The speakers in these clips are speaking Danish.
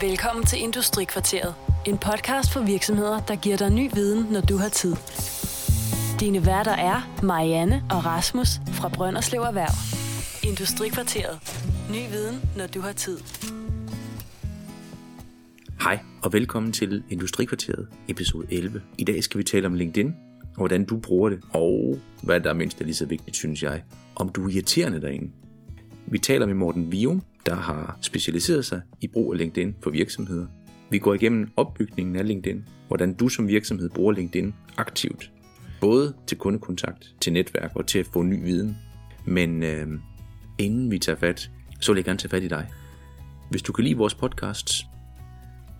Velkommen til Industrikvarteret. En podcast for virksomheder, der giver dig ny viden, når du har tid. Dine værter er Marianne og Rasmus fra Brønderslev Erhverv. Industrikvarteret. Ny viden, når du har tid. Hej og velkommen til Industrikvarteret, episode 11. I dag skal vi tale om LinkedIn, og hvordan du bruger det, og hvad der er mindst er lige så vigtigt, synes jeg, om du er irriterende derinde. Vi taler med Morten Vium, der har specialiseret sig i brug af LinkedIn for virksomheder. Vi går igennem opbygningen af LinkedIn, hvordan du som virksomhed bruger LinkedIn aktivt. Både til kundekontakt, til netværk og til at få ny viden. Men øh, inden vi tager fat, så vil jeg gerne tage fat i dig. Hvis du kan lide vores podcasts,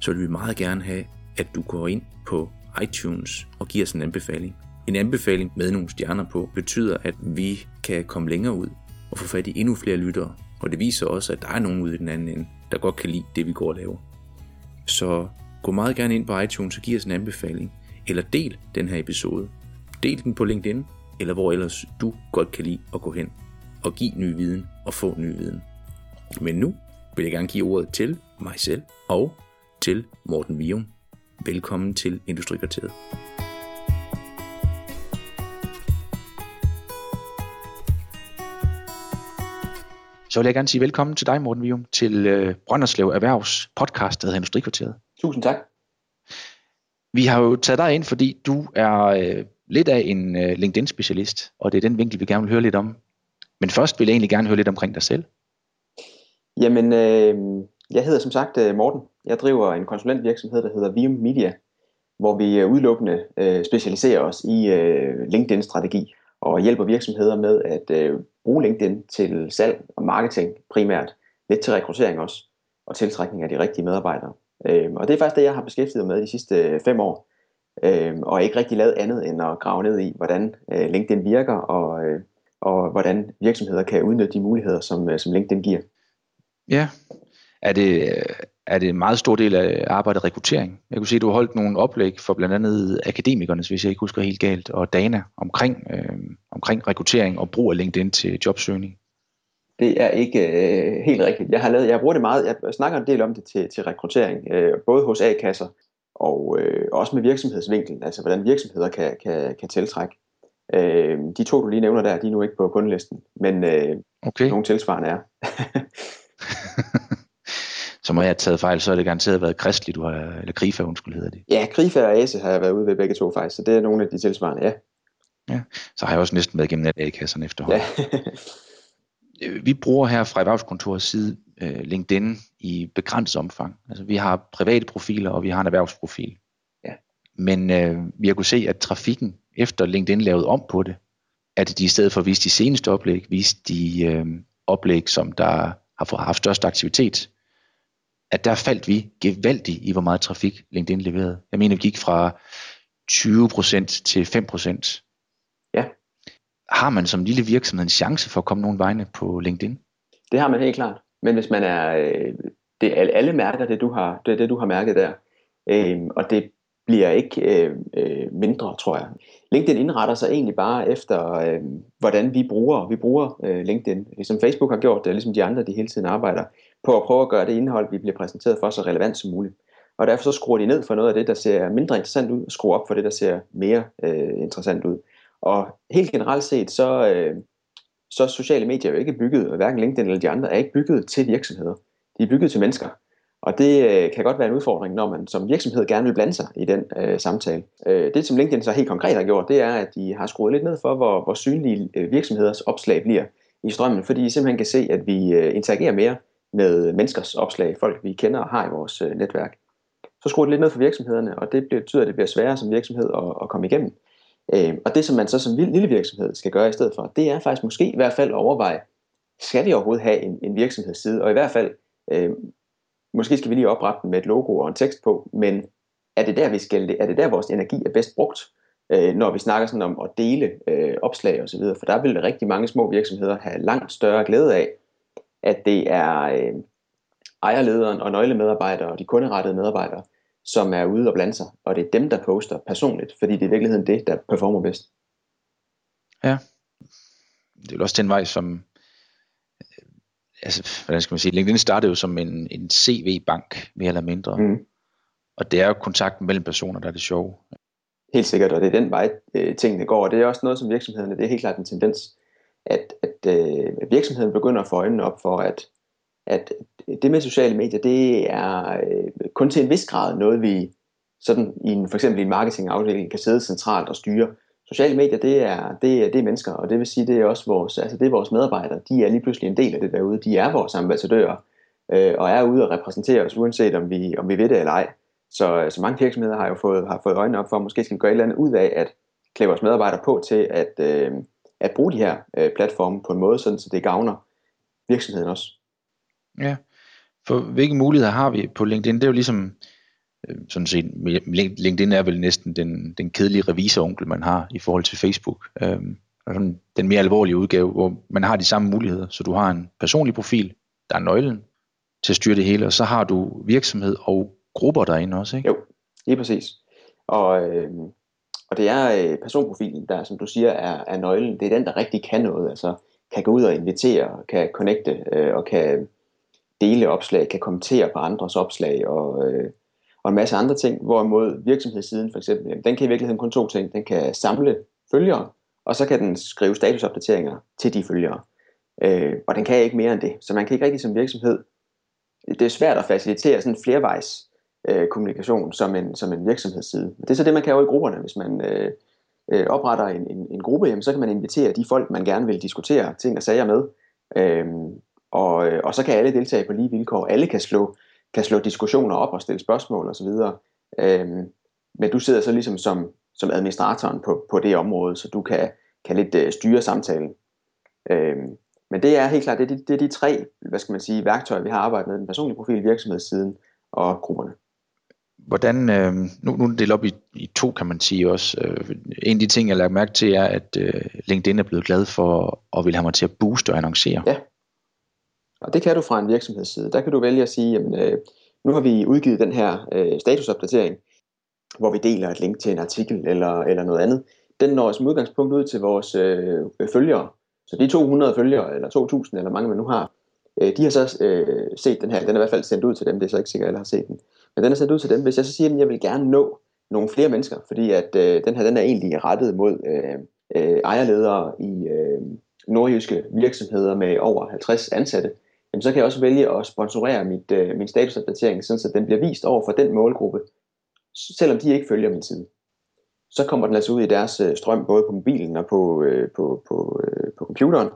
så vil vi meget gerne have, at du går ind på iTunes og giver os en anbefaling. En anbefaling med nogle stjerner på betyder, at vi kan komme længere ud og få fat i endnu flere lyttere. Og det viser også, at der er nogen ude i den anden ende, der godt kan lide det, vi går og laver. Så gå meget gerne ind på iTunes og giv os en anbefaling. Eller del den her episode. Del den på LinkedIn, eller hvor ellers du godt kan lide at gå hen og give ny viden og få ny viden. Men nu vil jeg gerne give ordet til mig selv og til Morten Vium. Velkommen til Industrikvarteret. Så vil jeg gerne sige velkommen til dig, Morten Vium, til øh, Brønderslev Erhvervs podcast, der hedder Industrikvarteret. Tusind tak. Vi har jo taget dig ind, fordi du er øh, lidt af en øh, LinkedIn-specialist, og det er den vinkel, vi gerne vil høre lidt om. Men først vil jeg egentlig gerne høre lidt omkring dig selv. Jamen, øh, jeg hedder som sagt øh, Morten. Jeg driver en konsulentvirksomhed, der hedder Vium Media, hvor vi øh, udelukkende øh, specialiserer os i øh, LinkedIn-strategi og hjælper virksomheder med at øh, bruge LinkedIn til salg og marketing primært, lidt til rekruttering også, og tiltrækning af de rigtige medarbejdere. Øh, og det er faktisk det, jeg har beskæftiget mig med de sidste øh, fem år, øh, og ikke rigtig lavet andet end at grave ned i, hvordan øh, LinkedIn virker, og, øh, og hvordan virksomheder kan udnytte de muligheder, som, øh, som LinkedIn giver. Ja, er det, øh, er det en meget stor del af arbejdet rekruttering. Jeg kunne se, at du har holdt nogle oplæg for blandt andet akademikerne, hvis jeg ikke husker helt galt, og Dana omkring, øh, omkring rekruttering og brug af LinkedIn til jobsøgning. Det er ikke øh, helt rigtigt. Jeg har lavet, jeg bruger det meget, jeg snakker en del om det til, til rekruttering, øh, både hos A-kasser og øh, også med virksomhedsvinkel, altså hvordan virksomheder kan, kan, kan tiltrække. Øh, de to, du lige nævner der, de er nu ikke på kundelisten, men øh, okay. nogle tilsvarende er. så må jeg have taget fejl, så er det garanteret været kristligt, du har, eller Grifa, undskyld hedder det. Ja, Grifa og Ase har jeg været ude ved begge to faktisk, så det er nogle af de tilsvarende, ja. Ja, så har jeg også næsten været igennem A-kasserne efterhånden. Ja. vi bruger her fra erhvervskontorets side uh, LinkedIn i begrænset omfang. Altså vi har private profiler, og vi har en erhvervsprofil. Ja. Men uh, vi har kunnet se, at trafikken efter LinkedIn lavede om på det, at de i stedet for at vise de seneste oplæg, viste de uh, oplæg, som der har haft størst aktivitet, at der faldt vi gevaldigt i, hvor meget trafik LinkedIn leverede. Jeg mener, vi gik fra 20% til 5%. Ja. Har man som lille virksomhed en chance for at komme nogen vegne på LinkedIn? Det har man helt klart. Men hvis man er, øh, det er alle mærker det du har, det er det du har mærket der, øh, og det bliver ikke øh, øh, mindre, tror jeg. LinkedIn indretter sig egentlig bare efter, øh, hvordan vi bruger, vi bruger øh, LinkedIn. Ligesom Facebook har gjort det, ligesom de andre, de hele tiden arbejder på at prøve at gøre det indhold, vi bliver præsenteret for, så relevant som muligt. Og derfor så skruer de ned for noget af det, der ser mindre interessant ud, og skruer op for det, der ser mere øh, interessant ud. Og helt generelt set, så, øh, så sociale medier er jo ikke bygget, hverken LinkedIn eller de andre, er ikke bygget til virksomheder. De er bygget til mennesker. Og det øh, kan godt være en udfordring, når man som virksomhed gerne vil blande sig i den øh, samtale. Øh, det som LinkedIn så helt konkret har gjort, det er, at de har skruet lidt ned for, hvor, hvor synlige øh, virksomheders opslag bliver i strømmen, fordi de simpelthen kan se, at vi øh, interagerer mere med menneskers opslag, folk vi kender og har i vores øh, netværk. Så skruer det lidt ned for virksomhederne, og det betyder, at det bliver sværere som virksomhed at, at komme igennem. Øh, og det, som man så som lille virksomhed skal gøre i stedet for, det er faktisk måske i hvert fald at overveje, skal vi overhovedet have en, en virksomhedsside, og i hvert fald øh, Måske skal vi lige oprette den med et logo og en tekst på, men er det der, vi skal, er det der, vores energi er bedst brugt, øh, når vi snakker sådan om at dele øh, opslag osv., for der vil rigtig mange små virksomheder have langt større glæde af, at det er øh, ejerlederen og nøglemedarbejdere og de kunderettede medarbejdere, som er ude og blande sig, og det er dem, der poster personligt, fordi det er i virkeligheden det, der performer bedst. Ja, det er også den vej, som altså, hvordan skal man sige, LinkedIn startede jo som en, en CV-bank, mere eller mindre. Mm. Og det er jo kontakten mellem personer, der er det sjove. Helt sikkert, og det er den vej, øh, tingene går. Og det er også noget, som virksomhederne, det er helt klart en tendens, at, at øh, virksomheden begynder at få øjnene op for, at, at det med sociale medier, det er øh, kun til en vis grad noget, vi sådan i en, for eksempel i en marketingafdeling kan sidde centralt og styre. Sociale medier, det er, det, er, det er mennesker, og det vil sige, det er også vores, altså det er vores medarbejdere. De er lige pludselig en del af det derude. De er vores ambassadører, øh, og er ude og repræsentere os, uanset om vi, om vi ved det eller ej. Så, så mange virksomheder har jo fået, har fået øjnene op for, at måske skal vi gøre et eller andet ud af at klæde vores medarbejdere på til at, øh, at bruge de her øh, platforme på en måde, sådan, så det gavner virksomheden også. Ja, for hvilke muligheder har vi på LinkedIn? Det er jo ligesom, øh, sådan set, LinkedIn er vel næsten den, den kedelige revisoronkel, man har i forhold til Facebook. Øh, sådan den mere alvorlige udgave, hvor man har de samme muligheder. Så du har en personlig profil, der er nøglen til at styre det hele, og så har du virksomhed og grupper derinde også, ikke? Jo, lige præcis. Og, øh, og det er øh, personprofilen, der som du siger er, er nøglen. Det er den, der rigtig kan noget. Altså kan gå ud og invitere, kan connecte øh, og kan dele opslag, kan kommentere på andres opslag og, øh, og en masse andre ting. Hvorimod virksomhedssiden for eksempel, jamen, den kan i virkeligheden kun to ting. Den kan samle følgere, og så kan den skrive statusopdateringer til de følgere. Øh, og den kan ikke mere end det. Så man kan ikke rigtig som virksomhed, det er svært at facilitere sådan en flervejs øh, kommunikation som en, som en virksomhedsside. Det er så det, man kan jo i grupperne. Hvis man øh, øh, opretter en, en, en gruppe, jamen, så kan man invitere de folk, man gerne vil diskutere ting og sager med. Øhm, øh, og, og så kan alle deltage på lige vilkår. Alle kan slå, kan slå diskussioner op og stille spørgsmål osv. Øh, men du sidder så ligesom som, som administratoren på, på det område, så du kan, kan lidt øh, styre samtalen. Øh, men det er helt klart, det er, de, det er de tre hvad skal man sige, værktøjer, vi har arbejdet med, den personlige profil, virksomhedssiden og grupperne hvordan, øh, nu, nu er det delt op i, i to, kan man sige også. Øh, en af de ting, jeg lagt mærke til, er, at øh, LinkedIn er blevet glad for at vil have mig til at booste og annoncere. Ja, og det kan du fra en virksomhedsside. Der kan du vælge at sige, jamen, øh, nu har vi udgivet den her øh, statusopdatering, hvor vi deler et link til en artikel eller, eller noget andet. Den når som udgangspunkt ud til vores øh, følgere. Så de 200 følgere, eller 2000, eller mange man nu har, øh, de har så øh, set den her. Den er i hvert fald sendt ud til dem, det er så ikke sikkert, alle har set den. Men den er sat ud til dem. Hvis jeg så siger, at jeg vil gerne nå nogle flere mennesker, fordi at øh, den her den er egentlig rettet mod øh, øh, ejerledere i øh, nordjyske virksomheder med over 50 ansatte, jamen så kan jeg også vælge at sponsorere mit, øh, min statusopdatering, sådan så den bliver vist over for den målgruppe, selvom de ikke følger min side. Så kommer den altså ud i deres øh, strøm, både på mobilen og på, øh, på, på, øh, på computeren.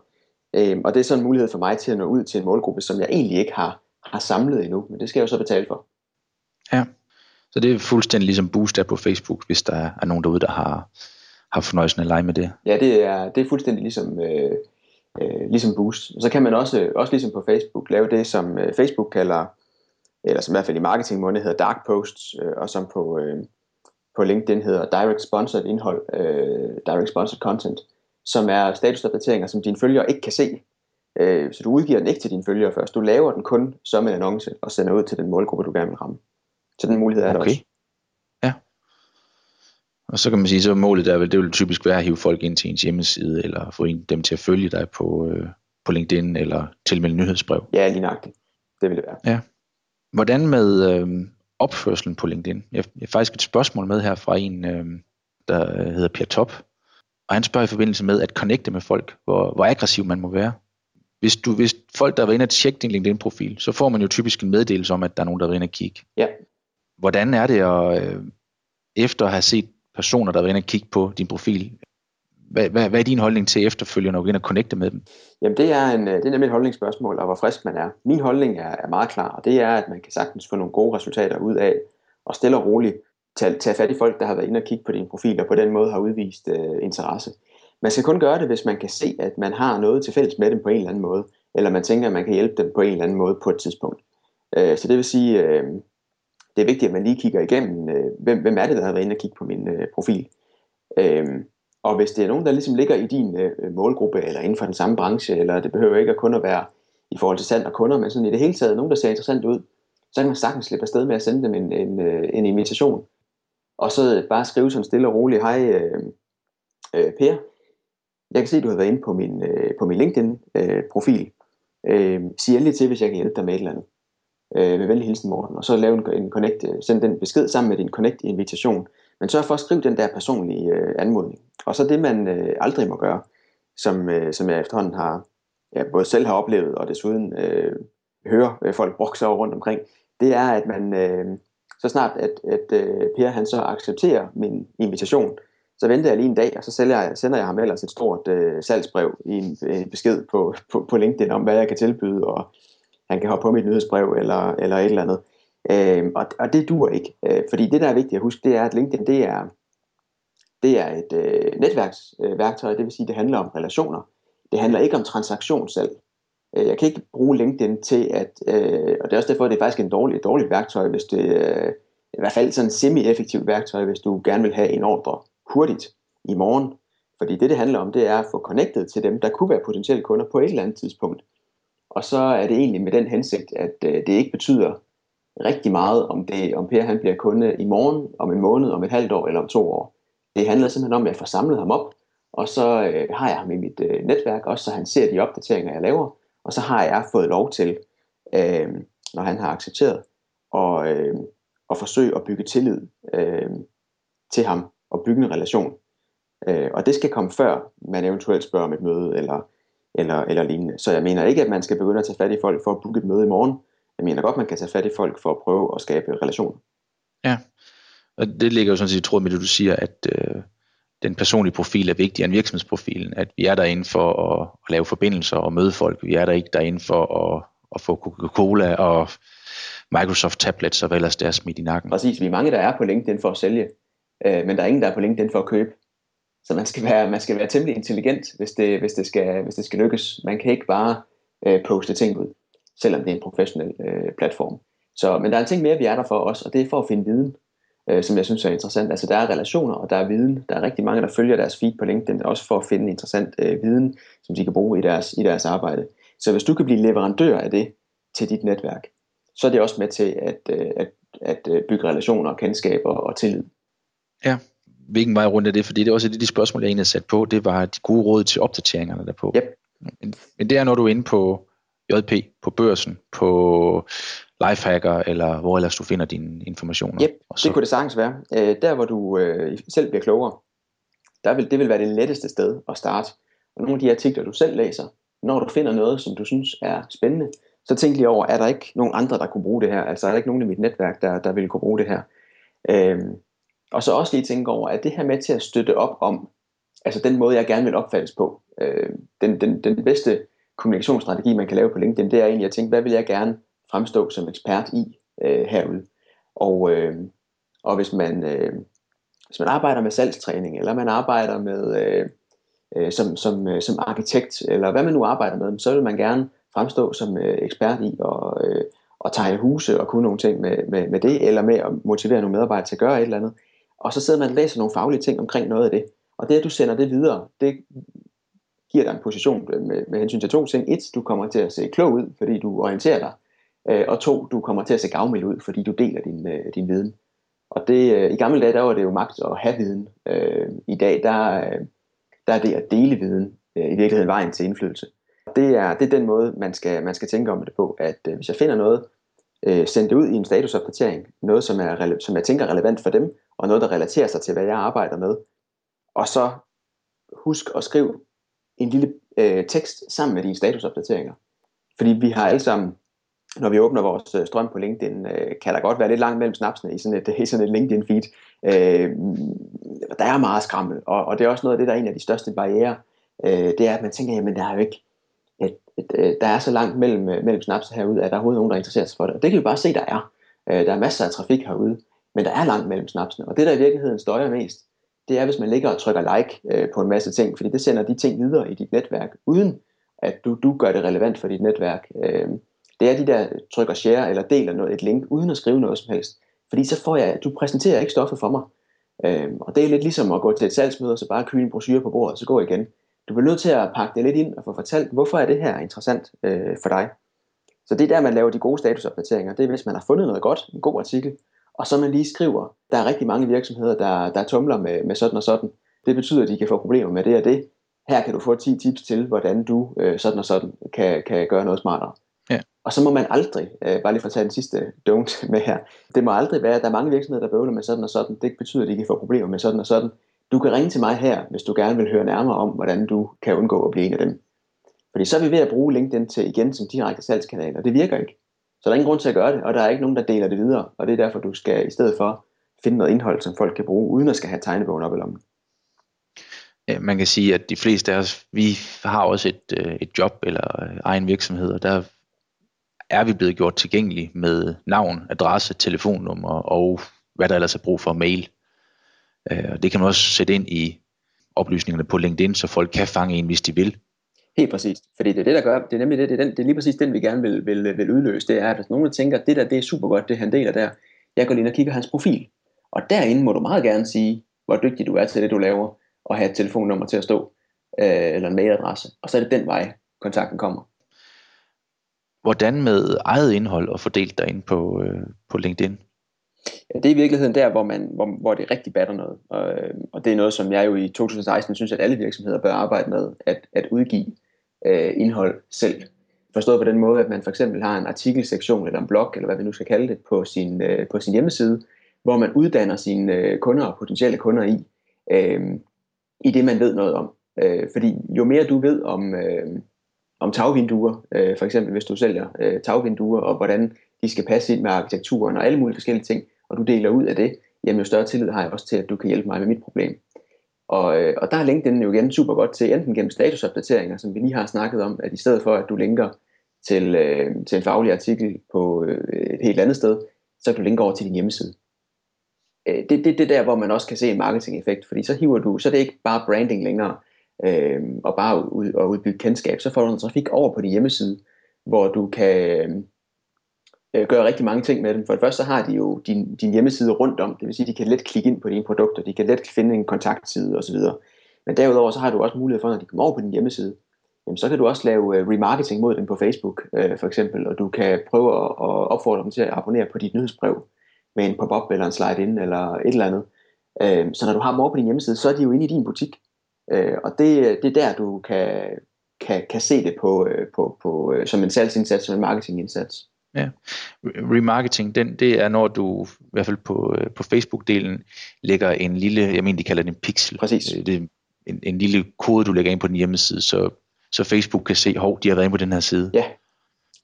Øh, og det er så en mulighed for mig til at nå ud til en målgruppe, som jeg egentlig ikke har, har samlet endnu, men det skal jeg jo så betale for. Ja, så det er fuldstændig ligesom Boost er på Facebook, hvis der er nogen derude, der har, har fornøjelsen af lege med det. Ja, det er, det er fuldstændig ligesom, øh, øh, ligesom Boost. Så kan man også, også ligesom på Facebook lave det, som øh, Facebook kalder, eller som i hvert fald i marketingmåned hedder dark posts, øh, og som på, øh, på LinkedIn hedder direct sponsored indhold, øh, direct sponsored content, som er statusopdateringer, som dine følgere ikke kan se. Øh, så du udgiver den ikke til dine følgere først. Du laver den kun som en annonce og sender ud til den målgruppe, du gerne vil ramme. Så den mulighed er der okay. også. Ja. Og så kan man sige, så målet der vil, det vil typisk være at hive folk ind til ens hjemmeside, eller få dem til at følge dig på, øh, på LinkedIn, eller tilmelde nyhedsbrev. Ja, lige nøjagtigt. Det vil det være. Ja. Hvordan med øh, opførselen på LinkedIn? Jeg, jeg har faktisk et spørgsmål med her fra en, øh, der hedder Per Top, og han spørger i forbindelse med at connecte med folk, hvor, hvor aggressiv man må være. Hvis, du, hvis folk, der har været inde og tjekke din LinkedIn-profil, så får man jo typisk en meddelelse om, at der er nogen, der har været inde og kigge. Ja. Hvordan er det at, øh, efter at have set personer, der vil ind og kigge på din profil, hvad, hvad, hvad er din holdning til efterfølgende, at gå ind og connecte med dem? Jamen det er, en, øh, det er nemlig et holdningsspørgsmål, og hvor frisk man er. Min holdning er, er meget klar, og det er, at man kan sagtens få nogle gode resultater ud af, og stille og roligt tage, tage fat i folk, der har været inde og kigge på din profil, og på den måde har udvist øh, interesse. Man skal kun gøre det, hvis man kan se, at man har noget til fælles med dem på en eller anden måde, eller man tænker, at man kan hjælpe dem på en eller anden måde på et tidspunkt. Øh, så det vil sige, øh, det er vigtigt, at man lige kigger igennem, øh, hvem, hvem er det, der har været inde og kigge på min øh, profil. Øhm, og hvis det er nogen, der ligesom ligger i din øh, øh, målgruppe, eller inden for den samme branche, eller det behøver ikke at kun at være i forhold til salg og kunder, men sådan i det hele taget, nogen, der ser interessant ud, så kan man sagtens slippe afsted med at sende dem en, en, øh, en invitation. Og så øh, bare skrive sådan stille og roligt, hej øh, øh, Per, jeg kan se, at du har været inde på min, øh, på min LinkedIn-profil, øh, øh, sig endelig til, hvis jeg kan hjælpe dig med et eller andet. Øh, med venlig hilsen Morten, og så lave en, en connect, øh, send den besked sammen med din connect-invitation. Men sørg for at skrive den der personlige øh, anmodning. Og så det, man øh, aldrig må gøre, som, øh, som jeg efterhånden har, ja, både selv har oplevet, og desuden øh, hører øh, folk brokse over rundt omkring, det er, at man, øh, så snart at, at øh, Per han så accepterer min invitation, så venter jeg lige en dag, og så sælger jeg, sender jeg ham ellers et stort øh, salgsbrev i en, en besked på, på, på LinkedIn om, hvad jeg kan tilbyde, og han kan hoppe på mit nyhedsbrev eller, eller et eller andet. Øh, og, og det dur ikke, øh, fordi det der er vigtigt at huske, det er, at LinkedIn det er, det er et øh, netværksværktøj, øh, det vil sige, det handler om relationer. Det handler ikke om transaktion selv. Øh, jeg kan ikke bruge LinkedIn til at, øh, og det er også derfor, at det er faktisk en dårlig, et dårligt værktøj, hvis det øh, i hvert fald sådan en semi-effektivt værktøj, hvis du gerne vil have en ordre hurtigt i morgen. Fordi det, det handler om, det er at få connected til dem, der kunne være potentielle kunder på et eller andet tidspunkt. Og så er det egentlig med den hensigt, at øh, det ikke betyder rigtig meget, om, det, om Per han bliver kunde i morgen, om en måned, om et halvt år eller om to år. Det handler simpelthen om, at jeg får samlet ham op, og så øh, har jeg ham i mit øh, netværk, også så han ser de opdateringer, jeg laver, og så har jeg fået lov til, øh, når han har accepteret, og, øh, at forsøge at bygge tillid øh, til ham, og bygge en relation. Øh, og det skal komme før, man eventuelt spørger om et møde, eller, eller, eller lignende. Så jeg mener ikke, at man skal begynde at tage fat i folk for at booke et møde i morgen. Jeg mener godt, man kan tage fat i folk for at prøve at skabe relationer. Ja, og det ligger jo sådan set i tråd med det, du siger, at øh, den personlige profil er vigtigere end virksomhedsprofilen. At vi er derinde for at, at lave forbindelser og møde folk. Vi er der ikke derinde for at, at få Coca-Cola og Microsoft tablets og hvad ellers der er smidt i nakken. Præcis, vi er mange, der er på LinkedIn for at sælge, øh, men der er ingen, der er på LinkedIn for at købe. Så man skal være, man skal være temmelig intelligent, hvis det, hvis det, skal, hvis det skal lykkes. Man kan ikke bare øh, poste ting ud, selvom det er en professionel øh, platform. Så, men der er en ting mere, vi er der for os, og det er for at finde viden øh, som jeg synes er interessant. Altså der er relationer, og der er viden. Der er rigtig mange, der følger deres feed på LinkedIn, også for at finde interessant øh, viden, som de kan bruge i deres, i deres arbejde. Så hvis du kan blive leverandør af det til dit netværk, så er det også med til at, øh, at, at øh, bygge relationer, kendskaber og tillid. Ja, hvilken vej rundt er det? Fordi det er også et af de spørgsmål, jeg egentlig har sat på, det var de gode råd til opdateringerne derpå. Yep. Men, men det er, når du er inde på JP, på børsen, på lifehacker, eller hvor ellers du finder dine informationer. Yep, og så... det kunne det sagtens være. Øh, der hvor du øh, selv bliver klogere, der vil, det vil være det letteste sted at starte. Og nogle af de artikler, du selv læser, når du finder noget, som du synes er spændende, så tænk lige over, er der ikke nogen andre, der kunne bruge det her? Altså er der ikke nogen i mit netværk, der, der ville kunne bruge det her? Øhm, og så også lige tænke over, at det her med til at støtte op om, altså den måde, jeg gerne vil opfattes på, øh, den, den, den bedste kommunikationsstrategi, man kan lave på LinkedIn, det er egentlig at tænke, hvad vil jeg gerne fremstå som ekspert i øh, herude. Og, øh, og hvis man, øh, hvis man arbejder med salgstræning, eller man arbejder med øh, øh, som, som, øh, som arkitekt, eller hvad man nu arbejder med, så vil man gerne fremstå som øh, ekspert i og, øh, og tegne huse og kunne nogle ting med, med, med det, eller med at motivere nogle medarbejdere til at gøre et eller andet. Og så sidder man og læser nogle faglige ting omkring noget af det. Og det, at du sender det videre, det giver dig en position med, med hensyn til to ting. Et, du kommer til at se klog ud, fordi du orienterer dig øh, og to, du kommer til at se gavmild ud, fordi du deler din, øh, din viden. Og det, øh, i gamle dage, der var det jo magt at have viden. I dag, der, der er det at dele viden i virkeligheden vejen til indflydelse. Det er, det er den måde, man skal, man skal tænke om det på, at hvis jeg finder noget, øh, sende det ud i en statusopdatering, noget som, er, som jeg tænker er relevant for dem, og noget, der relaterer sig til, hvad jeg arbejder med. Og så husk at skrive en lille øh, tekst sammen med dine statusopdateringer. Fordi vi har alle sammen når vi åbner vores øh, strøm på LinkedIn, øh, kan der godt være lidt langt mellem snapsene i sådan et, i sådan et LinkedIn-feed. Øh, der er meget skrammel, og, og det er også noget af det, der er en af de største barriere. Øh, det er, at man tænker, jamen der er jo ikke, at, at, at der er så langt mellem, øh, mellem snaps herude, at der er overhovedet nogen, der interesserer sig for det. Og det kan vi bare se, der er. Øh, der er masser af trafik herude, men der er langt mellem snapsene. Og det, der i virkeligheden støjer mest, det er, hvis man ligger og trykker like øh, på en masse ting, fordi det sender de ting videre i dit netværk, uden at du, du gør det relevant for dit netværk. Det er de der trykker share eller deler noget, et link, uden at skrive noget som helst. Fordi så får jeg, du præsenterer ikke stoffet for mig. Øhm, og det er lidt ligesom at gå til et salgsmøde, og så bare kyne en brochure på bordet, og så gå igen. Du bliver nødt til at pakke det lidt ind og få fortalt, hvorfor er det her interessant øh, for dig. Så det er der, man laver de gode statusopdateringer. Det er, hvis man har fundet noget godt, en god artikel, og så man lige skriver, der er rigtig mange virksomheder, der, der tumler med, med sådan og sådan. Det betyder, at de kan få problemer med det og det. her kan du få 10 tips til, hvordan du øh, sådan og sådan kan, kan gøre noget smartere. Ja. Og så må man aldrig, øh, bare lige for at tage den sidste don't med her, det må aldrig være, at der er mange virksomheder, der bøvler med sådan og sådan. Det betyder, at de kan få problemer med sådan og sådan. Du kan ringe til mig her, hvis du gerne vil høre nærmere om, hvordan du kan undgå at blive en af dem. Fordi så er vi ved at bruge LinkedIn til igen som direkte salgskanal, og det virker ikke. Så der er ingen grund til at gøre det, og der er ikke nogen, der deler det videre. Og det er derfor, du skal i stedet for finde noget indhold, som folk kan bruge, uden at skal have tegnebogen op i lommen. Man kan sige, at de fleste af os, vi har også et, øh, et job eller øh, egen virksomhed, og der er vi blevet gjort tilgængelige med navn, adresse, telefonnummer og hvad der ellers er brug for mail. Øh, og det kan man også sætte ind i oplysningerne på LinkedIn, så folk kan fange en, hvis de vil. Helt præcis. Fordi det er det, der gør, det er nemlig det, det er, den, det er lige præcis den, vi gerne vil, vil, vil udløse. Det er, at hvis nogen der tænker, at det der, det er super godt, det han deler der. Jeg går lige ind og kigger hans profil. Og derinde må du meget gerne sige, hvor dygtig du er til det, du laver, og have et telefonnummer til at stå, øh, eller en mailadresse. Og så er det den vej, kontakten kommer. Hvordan med eget indhold og fordelt derinde på, øh, på LinkedIn? Ja, det er i virkeligheden der, hvor, man, hvor, hvor det rigtig batter noget. Og, øh, og det er noget, som jeg jo i 2016 synes, at alle virksomheder bør arbejde med, at, at udgive øh, indhold selv. Forstået på den måde, at man for eksempel har en artikelsektion eller en blog, eller hvad vi nu skal kalde det, på sin, øh, på sin hjemmeside, hvor man uddanner sine øh, kunder og potentielle kunder i, øh, i det man ved noget om. Øh, fordi jo mere du ved om, øh, om tagvinduer, øh, for eksempel hvis du sælger øh, tagvinduer, og hvordan de skal passe ind med arkitekturen og alle mulige forskellige ting, og du deler ud af det, jamen jo større tillid har jeg også til, at du kan hjælpe mig med mit problem. Og, øh, og der er LinkedIn jo igen super godt til, enten gennem statusopdateringer, som vi lige har snakket om, at i stedet for, at du linker til, øh, til en faglig artikel på øh, et helt andet sted, så kan du linke over til din hjemmeside. Øh, det, det, det der, hvor man også kan se en marketing-effekt, fordi så hiver du, så er det ikke bare branding længere, øh, og bare ud, og udbygge kendskab, så får du en trafik over på din hjemmeside, hvor du kan øh, gøre rigtig mange ting med dem. For det første så har de jo din, din hjemmeside rundt om, det vil sige, de kan let klikke ind på dine produkter, de kan let finde en kontaktside osv. Men derudover så har du også mulighed for, når de kommer over på din hjemmeside, jamen, så kan du også lave øh, remarketing mod dem på Facebook øh, for eksempel, og du kan prøve at, at opfordre dem til at abonnere på dit nyhedsbrev med en pop-up eller en slide-in eller et eller andet. Øh, så når du har dem over på din hjemmeside, så er de jo inde i din butik. Øh, og det, det er der, du kan, kan, kan se det på, øh, på, på, øh, som en salgsindsats, som en marketingindsats. Ja. Remarketing, den, det er når du, i hvert fald på, øh, på Facebook-delen, lægger en lille, jeg mener de kalder det en pixel. Præcis. Det er en, en lille kode, du lægger ind på din hjemmeside, så, så Facebook kan se, hov, de har været inde på den her side. Ja,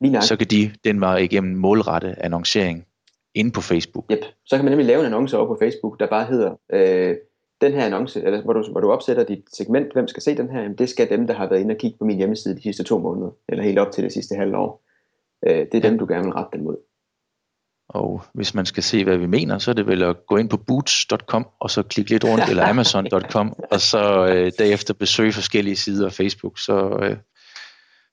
lige nok. Så kan de den var igennem målrette annoncering inde på Facebook. Yep. Så kan man nemlig lave en annonce over på Facebook, der bare hedder, øh, den her annonce, eller hvor du, hvor du opsætter dit segment, hvem skal se den her, jamen det skal dem, der har været inde og kigge på min hjemmeside de sidste to måneder, eller helt op til det sidste halve år. Øh, det er dem, du gerne vil rette den mod. Og hvis man skal se, hvad vi mener, så er det vel at gå ind på boots.com, og så klikke lidt rundt, eller amazon.com, og så øh, derefter besøge forskellige sider af Facebook, så, øh,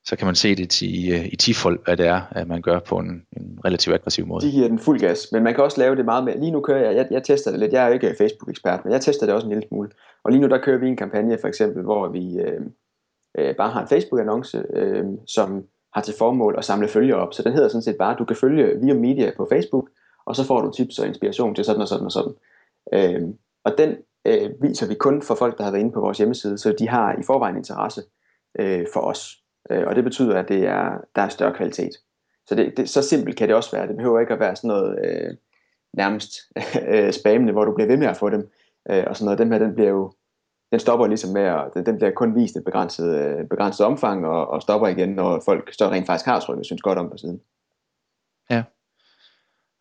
så kan man se det i, øh, i tifold, hvad det er, at man gør på en, en relativt aggressiv måde. De giver den fuld gas, men man kan også lave det meget mere. Lige nu kører jeg, jeg, jeg tester det lidt, jeg er jo ikke Facebook-ekspert, men jeg tester det også en lille smule. Og lige nu der kører vi en kampagne for eksempel, hvor vi øh, øh, bare har en Facebook-annonce, øh, som har til formål at samle følgere op. Så den hedder sådan set bare, at du kan følge via media på Facebook, og så får du tips og inspiration til sådan og sådan og sådan. Øh, og den øh, viser vi kun for folk, der har været inde på vores hjemmeside, så de har i forvejen interesse øh, for os. Øh, og det betyder, at det er, der er større kvalitet. Så det, det, så simpelt kan det også være. Det behøver ikke at være sådan noget øh, nærmest øh, spammende, hvor du bliver ved med at få dem. Øh, og sådan noget. Den her, den bliver jo den stopper ligesom med, at den bliver kun vist et begrænset, øh, begrænset omfang, og, og stopper igen, når folk så rent faktisk har trykket synes godt om på siden. Ja,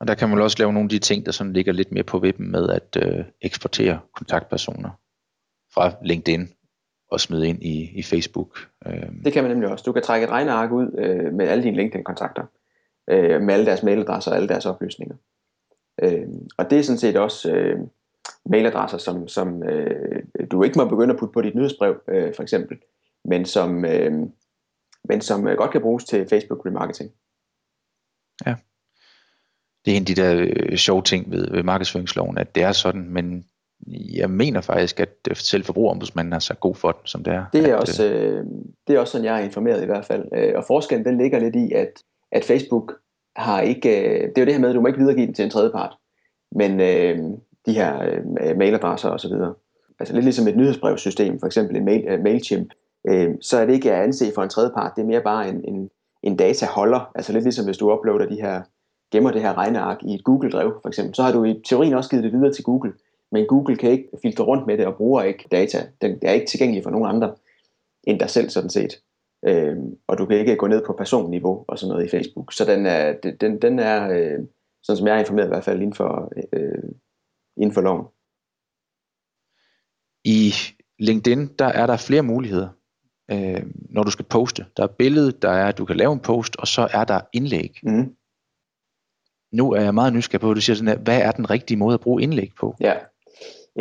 og der kan man også lave nogle af de ting, der sådan ligger lidt mere på vippen med at øh, eksportere kontaktpersoner fra LinkedIn og smide ind i, i Facebook. Øh. Det kan man nemlig også. Du kan trække et regneark ud øh, med alle dine LinkedIn-kontakter, øh, med alle deres mailadresser og alle deres oplysninger. Øh, og det er sådan set også... Øh, mailadresser, som, som øh, du ikke må begynde at putte på dit nyhedsbrev, øh, for eksempel, men som, øh, men som øh, godt kan bruges til Facebook remarketing. Ja. Det er en af de der øh, sjove ting ved, ved markedsføringsloven, at det er sådan, men jeg mener faktisk, at selv forbrugerombudsmanden er så god for den, som det er. Det er, at, også, øh, det er også sådan, jeg er informeret i hvert fald. Øh, og forskellen den ligger lidt i, at, at Facebook har ikke, øh, det er jo det her med, at du må ikke videregive den til en tredje part. Men, øh, de her øh, mailadresser osv. Altså lidt ligesom et nyhedsbrevsystem, for eksempel en mail, uh, MailChimp, øh, så er det ikke at anse for en tredje part, det er mere bare en, en, en dataholder, altså lidt ligesom hvis du uploader de her, gemmer det her regneark i et Google-drev for eksempel, så har du i teorien også givet det videre til Google, men Google kan ikke filtre rundt med det og bruger ikke data. Den er ikke tilgængelig for nogen andre end dig selv sådan set. Øh, og du kan ikke gå ned på personniveau og sådan noget i Facebook. Så den er, den, den er øh, sådan som jeg er informeret i hvert fald inden for, øh, inden for loven. I LinkedIn, der er der flere muligheder, øh, når du skal poste. Der er billede, der er, at du kan lave en post, og så er der indlæg. Mm. Nu er jeg meget nysgerrig på, at du siger sådan her, hvad er den rigtige måde at bruge indlæg på? Ja,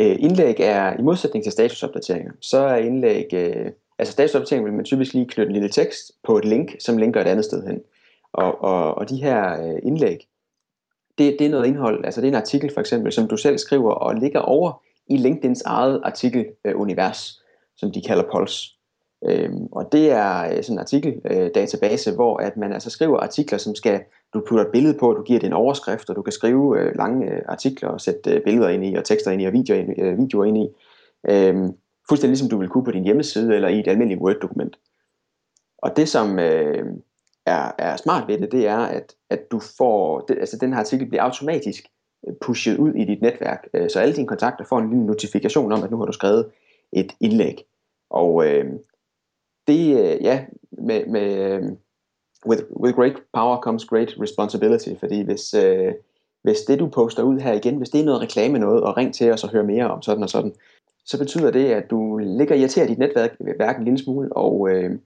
øh, indlæg er, i modsætning til statusopdateringer, så er indlæg, øh, altså statusopdateringer vil man typisk lige knytte en lille tekst på et link, som linker et andet sted hen. Og, og, og de her øh, indlæg, det, det er noget indhold, altså det er en artikel for eksempel, som du selv skriver og ligger over i LinkedIns eget artikelunivers, som de kalder Pulse. Øhm, og det er øh, sådan en artikeldatabase, øh, hvor at man altså skriver artikler, som skal, du putter et billede på, du giver det en overskrift, og du kan skrive øh, lange øh, artikler og sætte øh, billeder ind i, og tekster ind i, og videoer ind, øh, videoer ind i. Øhm, fuldstændig ligesom du vil kunne på din hjemmeside, eller i et almindeligt Word-dokument. Og det som øh, er, er smart ved det, det er, at, at du får, det, altså den her artikel bliver automatisk øh, pushet ud i dit netværk, øh, så alle dine kontakter får en lille notifikation om, at nu har du skrevet et indlæg. Og øh, det, øh, ja, med, med, øh, with, with great power comes great responsibility, fordi hvis, øh, hvis det du poster ud her igen, hvis det er noget reklame noget, og ring til os og hør mere om sådan og sådan, så betyder det, at du ligger irriteret dit netværk øh, en lille smule, og, øh,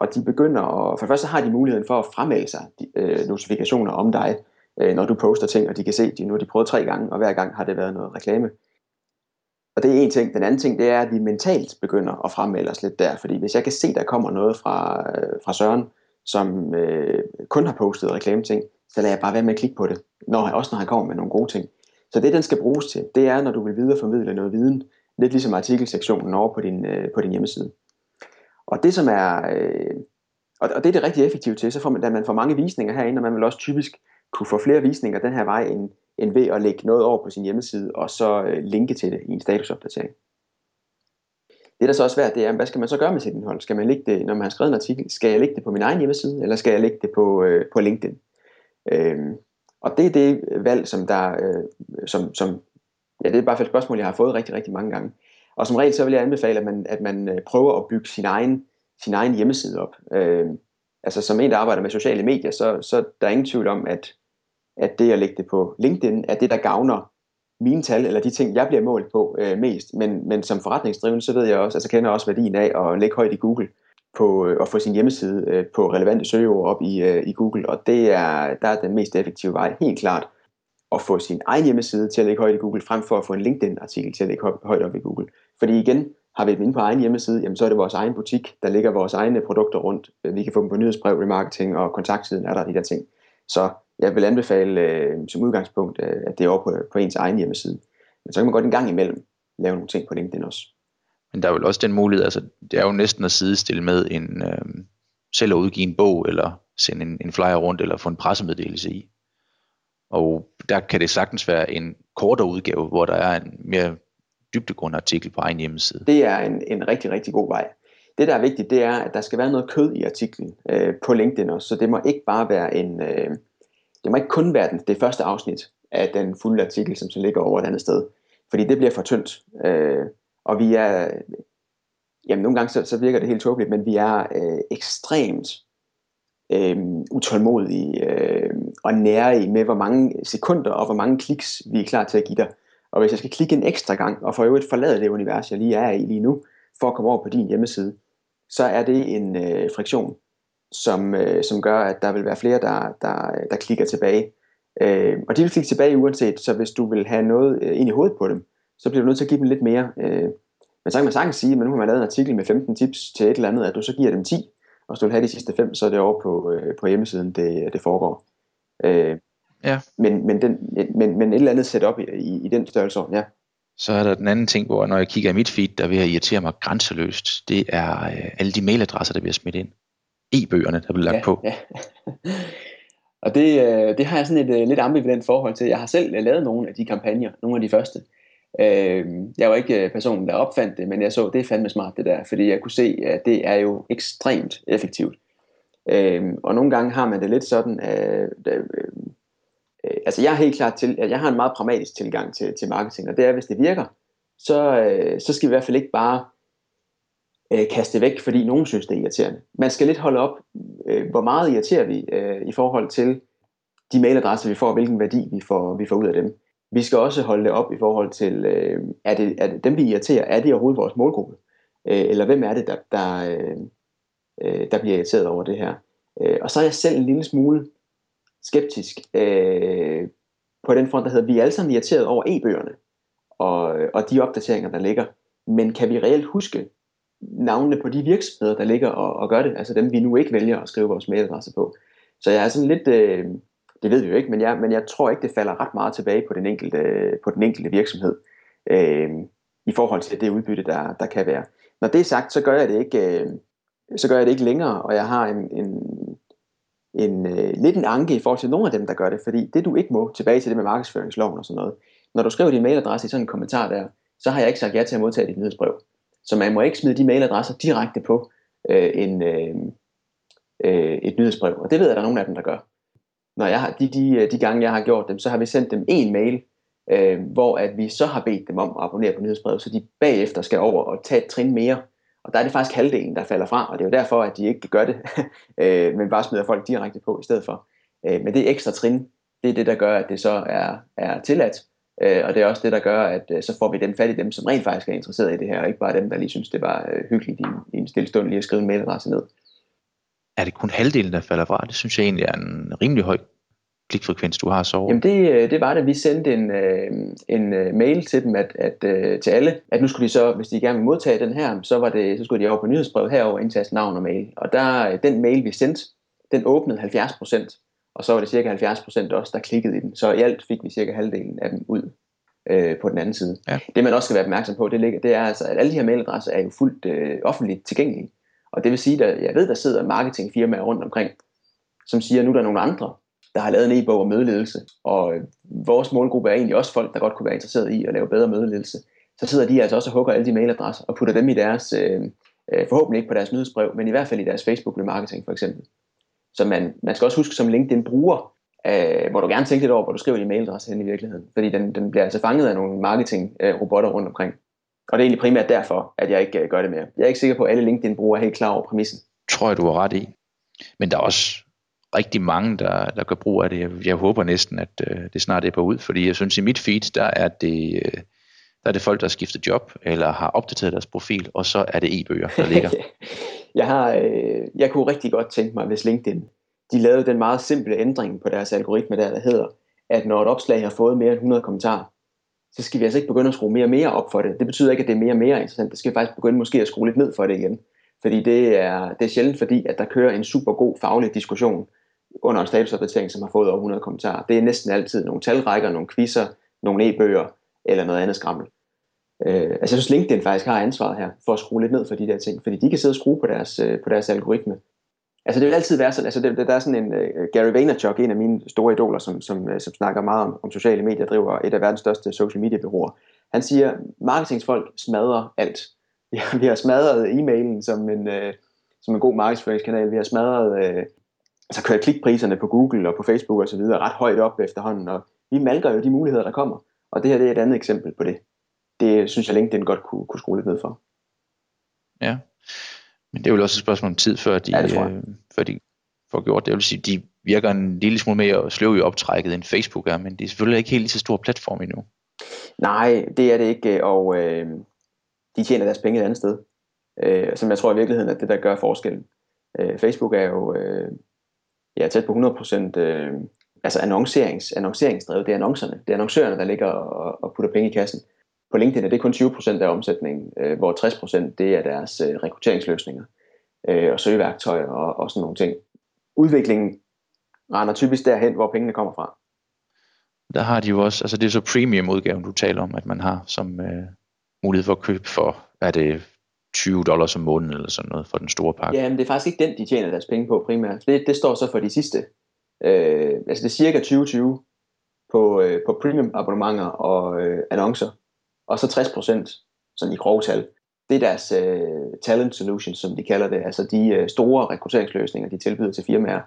og de begynder, at, for det første har de muligheden for at fremmelde sig de, øh, notifikationer om dig, øh, når du poster ting, og de kan se, at de, nu har de prøvet tre gange, og hver gang har det været noget reklame. Og det er en ting. Den anden ting, det er, at vi mentalt begynder at fremmelde os lidt der. Fordi hvis jeg kan se, der kommer noget fra, øh, fra Søren, som øh, kun har postet reklame-ting, så lader jeg bare være med at klikke på det, når, også når han kommer med nogle gode ting. Så det, den skal bruges til, det er, når du vil videreformidle noget viden, lidt ligesom artikelsektionen over på din, øh, på din hjemmeside. Og det, som er, øh, og, og det er det rigtig effektivt til, så får man, da man får mange visninger herinde, og man vil også typisk kunne få flere visninger den her vej, end, end ved at lægge noget over på sin hjemmeside, og så øh, linke til det i en statusopdatering. Det der så er svært, det er, hvad skal man så gøre med sit indhold? Skal man lægge det, når man har skrevet en artikel, skal jeg lægge det på min egen hjemmeside, eller skal jeg lægge det på, øh, på LinkedIn? Øhm, og det er det valg, som der, øh, som, som, ja, det er bare et spørgsmål, jeg har fået rigtig, rigtig mange gange. Og som regel så vil jeg anbefale, at man, at man øh, prøver at bygge sin egen, sin egen hjemmeside op. Øh, altså som en, der arbejder med sociale medier, så, så der er ingen tvivl om, at at det at lægge det på LinkedIn er det, der gavner mine tal, eller de ting, jeg bliver målt på øh, mest. Men, men som forretningsdrivende, så ved jeg også, altså kender jeg også værdien af at lægge højt i Google, på øh, at få sin hjemmeside øh, på relevante søgeord op i, øh, i Google, og det er, der er den mest effektive vej, helt klart, at få sin egen hjemmeside til at lægge højt i Google, frem for at få en LinkedIn-artikel til at lægge højt op i Google. Fordi igen, har vi dem inde på egen hjemmeside, jamen så er det vores egen butik, der ligger vores egne produkter rundt. Øh, vi kan få dem på nyhedsbrev, remarketing og kontaktsiden er der de der ting. Så jeg vil anbefale øh, som udgangspunkt, øh, at det er over på, på ens egen hjemmeside. Men så kan man godt en gang imellem lave nogle ting på LinkedIn også. Men der er vel også den mulighed, altså det er jo næsten at sidestille med en øh, selv at udgive en bog, eller sende en, en flyer rundt, eller få en pressemeddelelse i. Og der kan det sagtens være en kortere udgave, hvor der er en mere dybdegående artikel på egen hjemmeside. Det er en, en rigtig, rigtig god vej. Det, der er vigtigt, det er, at der skal være noget kød i artiklen øh, på LinkedIn også, så det må ikke bare være en, øh, det må ikke kun være den, det første afsnit af den fulde artikel, som så ligger over et andet sted. Fordi det bliver for tyndt. Øh, og vi er, jamen nogle gange så, så virker det helt tåbeligt, men vi er øh, ekstremt øh, utålmodige øh, og nære i med, hvor mange sekunder og hvor mange kliks vi er klar til at give dig. Og hvis jeg skal klikke en ekstra gang, og for øvrigt forlade det univers, jeg lige er i lige nu, for at komme over på din hjemmeside, så er det en øh, friktion, som, øh, som gør, at der vil være flere, der, der, der klikker tilbage. Øh, og de vil klikke tilbage uanset, så hvis du vil have noget øh, ind i hovedet på dem, så bliver du nødt til at give dem lidt mere. Øh, men så kan man sagtens sige, at nu har man lavet en artikel med 15 tips til et eller andet, at du så giver dem 10, og hvis du vil have de sidste 5, så er det over på, øh, på hjemmesiden, det, det foregår. Øh, ja. men, men, den, men, men et eller andet setup i, i, i den størrelse, ja. Så er der den anden ting, hvor når jeg kigger i mit feed, der vil jeg irritere mig grænseløst, det er øh, alle de mailadresser, der bliver smidt ind e-bøgerne, der bliver lagt ja, på. Ja. og det, øh, det har jeg sådan et øh, lidt ambivalent forhold til. Jeg har selv øh, lavet nogle af de kampagner, nogle af de første. Øh, jeg var ikke øh, personen, der opfandt det, men jeg så, det er fandme smart det der, fordi jeg kunne se, at det er jo ekstremt effektivt. Øh, og nogle gange har man det lidt sådan, at, øh, øh, altså jeg er helt klart til, at jeg har en meget pragmatisk tilgang til, til marketing, og det er, hvis det virker, så, øh, så skal vi i hvert fald ikke bare øh, kaste væk, fordi nogen synes, det er irriterende. Man skal lidt holde op, øh, hvor meget irriterer vi øh, i forhold til de mailadresser, vi får, og hvilken værdi vi får, vi får ud af dem. Vi skal også holde det op i forhold til, øh, er, det, er det dem, vi irriterer, er det overhovedet vores målgruppe? Øh, eller hvem er det, der, der, øh, øh der bliver irriteret over det her? Øh, og så er jeg selv en lille smule skeptisk øh, på den front, der hedder, vi er alle sammen irriteret over e-bøgerne og, og de opdateringer, der ligger. Men kan vi reelt huske navnene på de virksomheder, der ligger og, og gør det? Altså dem, vi nu ikke vælger at skrive vores mailadresse på. Så jeg er sådan lidt, øh, det ved vi jo ikke, men jeg, men jeg tror ikke, det falder ret meget tilbage på den enkelte, på den enkelte virksomhed øh, i forhold til det udbytte, der, der kan være. Når det er sagt, så gør jeg det ikke, øh, så gør jeg det ikke længere, og jeg har en, en, en øh, lidt en anke i forhold til nogle af dem, der gør det, fordi det du ikke må, tilbage til det med markedsføringsloven og sådan noget, når du skriver din mailadresse i sådan en kommentar der, så har jeg ikke sagt ja til at modtage dit nyhedsbrev. Så man må ikke smide de mailadresser direkte på øh, en, øh, øh, et nyhedsbrev, og det ved jeg, at der er nogle af dem, der gør når jeg har, de, de, øh, de gange jeg har gjort dem, så har vi sendt dem en mail, øh, hvor at vi så har bedt dem om at abonnere på nyhedsbrevet, så de bagefter skal over og tage et trin mere. Og der er det faktisk halvdelen, der falder fra, og det er jo derfor, at de ikke gør det, øh, men bare smider folk direkte på i stedet for. Øh, men det ekstra trin, det er det, der gør, at det så er, er tilladt, øh, og det er også det, der gør, at øh, så får vi dem fat i dem, som rent faktisk er interesseret i det her, og ikke bare dem, der lige synes, det var øh, hyggeligt i, i en stille stund lige at skrive en mailadresse ned er det kun halvdelen, der falder fra? Det synes jeg egentlig er en rimelig høj klikfrekvens, du har så Jamen det, øh, det var det. Vi sendte en, øh, en øh, mail til dem, at, at, til alle, at nu skulle de så, hvis de gerne vil modtage den her, så, var det, så skulle de over på nyhedsbrevet herover indtaste navn og mail. Og der, den mail, vi sendte, den åbnede 70%, og så var det cirka 70% også, der klikkede i den. Så i alt fik vi cirka halvdelen af dem ud øh, på den anden side. Ja. Det man også skal være opmærksom på, det, ligger, det er altså, at alle de her mailadresser er jo fuldt øh, offentligt tilgængelige. Og det vil sige, at jeg ved, der sidder marketingfirmaer rundt omkring, som siger, at nu er der nogle andre, der har lavet en e-bog om mødeledelse. Og øh, vores målgruppe er egentlig også folk, der godt kunne være interesseret i at lave bedre mødeledelse. Så sidder de altså også og hugger alle de mailadresser og putter dem i deres, øh, øh forhåbentlig ikke på deres nyhedsbrev, men i hvert fald i deres Facebook marketing for eksempel. Så man, man skal også huske som LinkedIn bruger, øh, hvor du gerne tænker lidt over, hvor du skriver din mailadresse hen i virkeligheden. Fordi den, den bliver altså fanget af nogle marketing-robotter rundt omkring. Og det er egentlig primært derfor, at jeg ikke øh, gør det mere. Jeg er ikke sikker på, at alle LinkedIn-brugere er helt klar over præmissen. Tror jeg, du har ret i. Men der er også rigtig mange, der, der gør brug af det. Jeg, jeg håber næsten, at øh, det snart er på ud, fordi jeg synes, i mit feed, der er det... Øh, der er det folk, der har skiftet job, eller har opdateret deres profil, og så er det e-bøger, der ligger. jeg, har, øh, jeg kunne rigtig godt tænke mig, hvis LinkedIn de lavede den meget simple ændring på deres algoritme der, der hedder, at når et opslag har fået mere end 100 kommentarer, så skal vi altså ikke begynde at skrue mere og mere op for det. Det betyder ikke, at det er mere og mere interessant. Det skal faktisk begynde måske at skrue lidt ned for det igen. Fordi det er, det er sjældent fordi, at der kører en super god faglig diskussion under en statusopdatering, som har fået over 100 kommentarer. Det er næsten altid nogle talrækker, nogle quizzer, nogle e-bøger eller noget andet skrammel. Øh, altså jeg synes LinkedIn faktisk har ansvaret her for at skrue lidt ned for de der ting, fordi de kan sidde og skrue på deres, øh, på deres algoritme. Altså det vil altid være sådan, altså det, der er sådan en uh, Gary Vaynerchuk, en af mine store idoler, som, som, uh, som snakker meget om, om sociale medier, driver et af verdens største social media bureauer. Han siger, marketingsfolk smadrer alt. Vi har, vi har smadret e-mailen som en, uh, som en god markedsføringskanal. Vi har smadret, uh, altså kørt klikpriserne på Google og på Facebook osv. ret højt op efterhånden, og vi malker jo de muligheder, der kommer. Og det her det er et andet eksempel på det. Det synes jeg LinkedIn godt kunne, kunne skrue lidt ned for. Ja, men det er jo også et spørgsmål om tid, før de, ja, øh, før de får gjort det. Jeg vil sige, de virker en lille smule mere sløv i optrækket end Facebook er, men det er selvfølgelig ikke helt lige så stor platform endnu. Nej, det er det ikke, og øh, de tjener deres penge et andet sted, øh, som jeg tror i virkeligheden er det, der gør forskellen. Øh, Facebook er jo øh, ja, tæt på 100% øh, altså annoncerings, annonceringsdrevet. Det er annoncerne, det er annoncørerne, der ligger og, og putter penge i kassen på LinkedIn er det kun 20% af omsætningen, øh, hvor 60% det er deres øh, rekrutteringsløsninger øh, og søgeværktøjer og, og sådan nogle ting. Udviklingen render typisk derhen, hvor pengene kommer fra. Der har de jo også, altså det er så premium udgaven, du taler om, at man har som øh, mulighed for at købe for, er det 20 dollars om måneden eller sådan noget for den store pakke? Ja, men det er faktisk ikke den, de tjener deres penge på primært. Det, det står så for de sidste. Øh, altså det er cirka 2020 på, øh, på premium abonnementer og øh, annoncer og så 60% sådan i grove tal. Det er deres uh, talent solutions, som de kalder det, altså de uh, store rekrutteringsløsninger, de tilbyder til firmaer,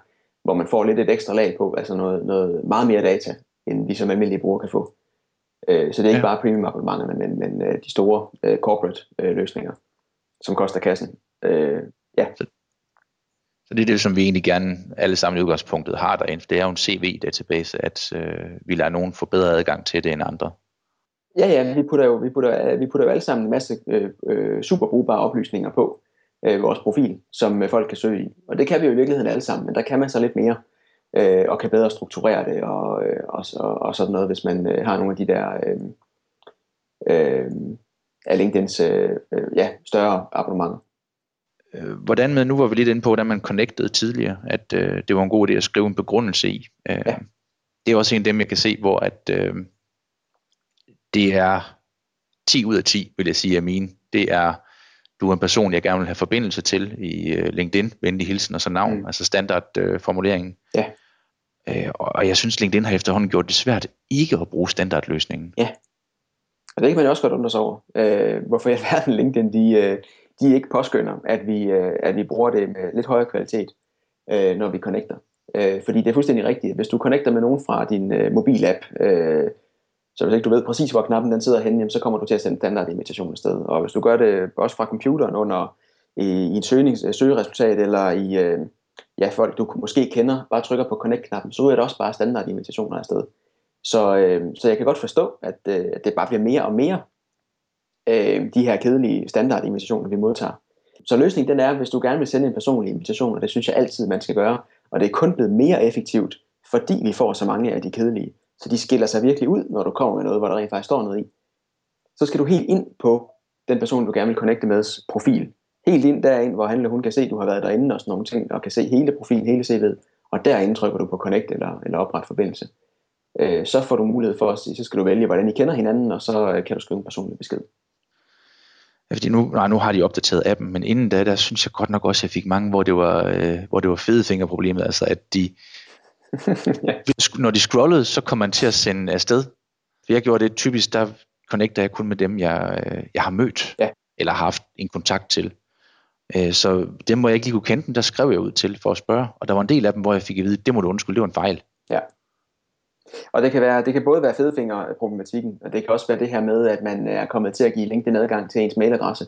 hvor man får lidt et ekstra lag på, altså noget, noget meget mere data, end vi som almindelige brugere kan få. Uh, så det er ikke ja. bare premium abonnementerne, men, men uh, de store uh, corporate løsninger, som koster kassen. Uh, ja. Så, så det er det, som vi egentlig gerne alle sammen i udgangspunktet har derinde. Det er jo en CV-database, at øh, vi lader nogen få bedre adgang til det end andre. Ja, ja, vi putter jo, vi putter, vi putter jo alle sammen en masse øh, øh, super brugbare oplysninger på øh, vores profil, som øh, folk kan søge i. Og det kan vi jo i virkeligheden alle sammen, men der kan man så lidt mere, øh, og kan bedre strukturere det, og, øh, og, og, og sådan noget, hvis man øh, har nogle af de der øh, øh, af LinkedIns øh, øh, ja, større abonnementer. Øh, hvordan med, nu var vi lidt inde på, hvordan man connectede tidligere, at øh, det var en god idé at skrive en begrundelse i. Øh, ja. Det er også en af dem, jeg kan se, hvor at, øh, det er 10 ud af 10, vil jeg sige, af mine. Det er, du er en person, jeg gerne vil have forbindelse til i uh, LinkedIn, venlig hilsen og så navn, mm. altså standardformuleringen. Uh, ja. Uh, og jeg synes, LinkedIn har efterhånden gjort det svært ikke at bruge standardløsningen. Ja, og det kan man jo også godt undre sig over. øh, hvorfor i alverden LinkedIn, de, uh, de ikke påskynder, at vi, øh, at vi bruger det med lidt højere kvalitet, øh, når vi connecter. Øh, fordi det er fuldstændig rigtigt. Hvis du connecter med nogen fra din øh, mobilapp, øh, så hvis ikke du ved præcis, hvor knappen den sidder henne, jamen, så kommer du til at sende standardinvitation afsted. Og hvis du gør det også fra computeren under i, i et søgnings, øh, søgeresultat, eller i øh, ja, folk, du måske kender, bare trykker på connect-knappen, så er det også bare standardinvitationer afsted. Så, øh, så jeg kan godt forstå, at, øh, at det bare bliver mere og mere øh, de her kedelige standardinvitationer, vi modtager. Så løsningen den er, hvis du gerne vil sende en personlig invitation, og det synes jeg altid, man skal gøre, og det er kun blevet mere effektivt, fordi vi får så mange af de kedelige, så de skiller sig virkelig ud, når du kommer med noget, hvor der rent faktisk står noget i. Så skal du helt ind på den person, du gerne vil connecte med profil. Helt ind derind, hvor han eller hun kan se, at du har været derinde og sådan nogle ting, og kan se hele profilen, hele CV'et. Og derinde trykker du på connect eller, eller opret forbindelse. Øh, så får du mulighed for at sige, så skal du vælge, hvordan I kender hinanden, og så øh, kan du skrive en personlig besked. Ja, fordi nu, nej, nu har de opdateret appen, men inden da, der synes jeg godt nok også, at jeg fik mange, hvor det var, øh, hvor det var fede fingerproblemet, altså at de, ja. Når de scrollede, så kom man til at sende afsted. For jeg gjorde det typisk, der connecter jeg kun med dem, jeg, øh, jeg har mødt, ja. eller har haft en kontakt til. Øh, så dem, hvor jeg ikke lige kunne kende dem, der skrev jeg ud til for at spørge. Og der var en del af dem, hvor jeg fik at vide, det må du undskylde, det var en fejl. Ja. Og det kan, være, det kan både være fedefingerproblematikken, og det kan også være det her med, at man er kommet til at give LinkedIn adgang til ens mailadresse.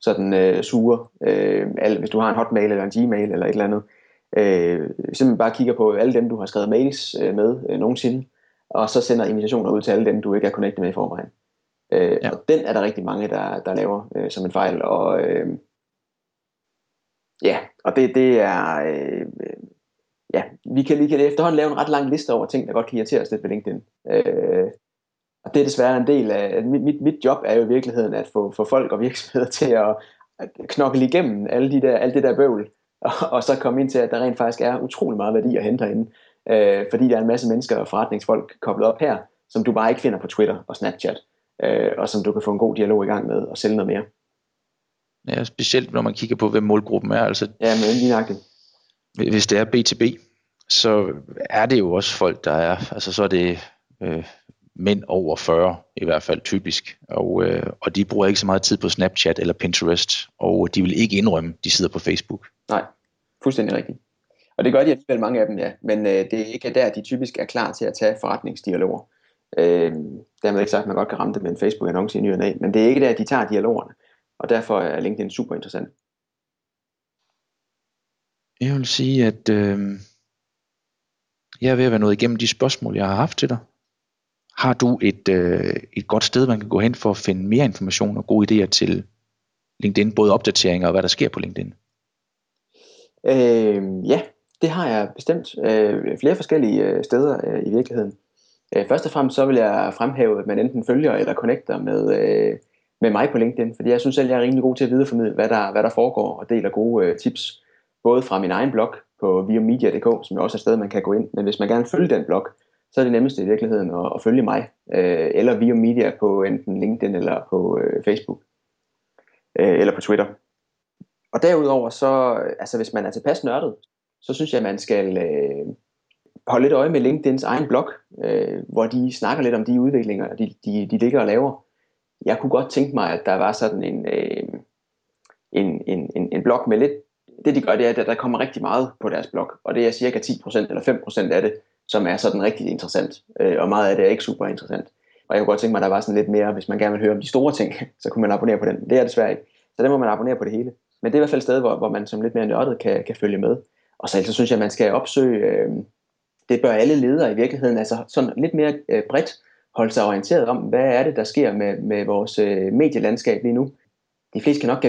Så den øh, suger, øh, hvis du har en hotmail eller en gmail eller et eller andet, øh, simpelthen bare kigger på alle dem, du har skrevet mails øh, med øh, nogensinde, og så sender invitationer ud til alle dem, du ikke er connectet med i forvejen. Øh, ja. Og den er der rigtig mange, der, der laver øh, som en fejl, og øh, ja, og det, det er, øh, ja, vi kan, vi kan efterhånden lave en ret lang liste over ting, der godt kan irritere os lidt ved LinkedIn. Øh, og det er desværre en del af, mit, mit, mit job er jo i virkeligheden at få, få folk og virksomheder til at, at knokle igennem alle de der, alt det der bøvl, og, og så komme ind til, at der rent faktisk er utrolig meget værdi at hente herinde, øh, fordi der er en masse mennesker og forretningsfolk koblet op her, som du bare ikke finder på Twitter og Snapchat, øh, og som du kan få en god dialog i gang med og sælge noget mere. Ja, specielt når man kigger på, hvem målgruppen er. Altså, ja, men lige nøjagtigt. Hvis det er B2B, så er det jo også folk, der er, altså så er det øh, mænd over 40 i hvert fald typisk, og, øh, og de bruger ikke så meget tid på Snapchat eller Pinterest, og de vil ikke indrømme, de sidder på Facebook. Nej, fuldstændig rigtigt. Og det gør de alligevel mange af dem, ja. Men øh, det er ikke der, de typisk er klar til at tage forretningsdialoger. Øh, dermed ikke sagt, at man godt kan ramme det med en Facebook-annonce i ny og næ, men det er ikke der, de tager dialogerne. Og derfor er LinkedIn super interessant. Jeg vil sige, at øh, jeg er ved at være nået igennem de spørgsmål, jeg har haft til dig. Har du et, øh, et godt sted, man kan gå hen for at finde mere information og gode idéer til LinkedIn, både opdateringer og hvad der sker på LinkedIn? Øh, ja, det har jeg bestemt. Øh, flere forskellige øh, steder øh, i virkeligheden. Øh, først og fremmest så vil jeg fremhæve, at man enten følger eller connecter med, øh, med mig på LinkedIn, fordi jeg synes selv, jeg er rimelig god til at videreformidle, hvad der, hvad der foregår, og deler gode øh, tips, både fra min egen blog på viomedia.dk, som er også et sted, man kan gå ind, men hvis man gerne vil følge den blog, så er det nemmeste i virkeligheden at, at følge mig, øh, eller via media på enten LinkedIn eller på øh, Facebook, øh, eller på Twitter. Og derudover så, altså hvis man er tilpas nørdet, så synes jeg, at man skal øh, holde lidt øje med LinkedIns egen blog, øh, hvor de snakker lidt om de udviklinger, de, de, de ligger og laver. jeg kunne godt tænke mig, at der var sådan en, øh, en, en, en, en blog med lidt, det de gør, det er, at der kommer rigtig meget på deres blog, og det er cirka 10% eller 5% af det, som er sådan rigtig interessant, øh, og meget af det er ikke super interessant. Og jeg kunne godt tænke mig, at der var sådan lidt mere, hvis man gerne vil høre om de store ting, så kunne man abonnere på den. Det er desværre ikke. Så der må man abonnere på det hele. Men det er i hvert fald et sted, hvor, hvor man som lidt mere nørdet kan, kan følge med. Og så, så synes jeg, at man skal opsøge, øh, det bør alle ledere i virkeligheden, altså sådan lidt mere øh, bredt holde sig orienteret om, hvad er det, der sker med, med vores øh, medielandskab lige nu. De fleste kan nok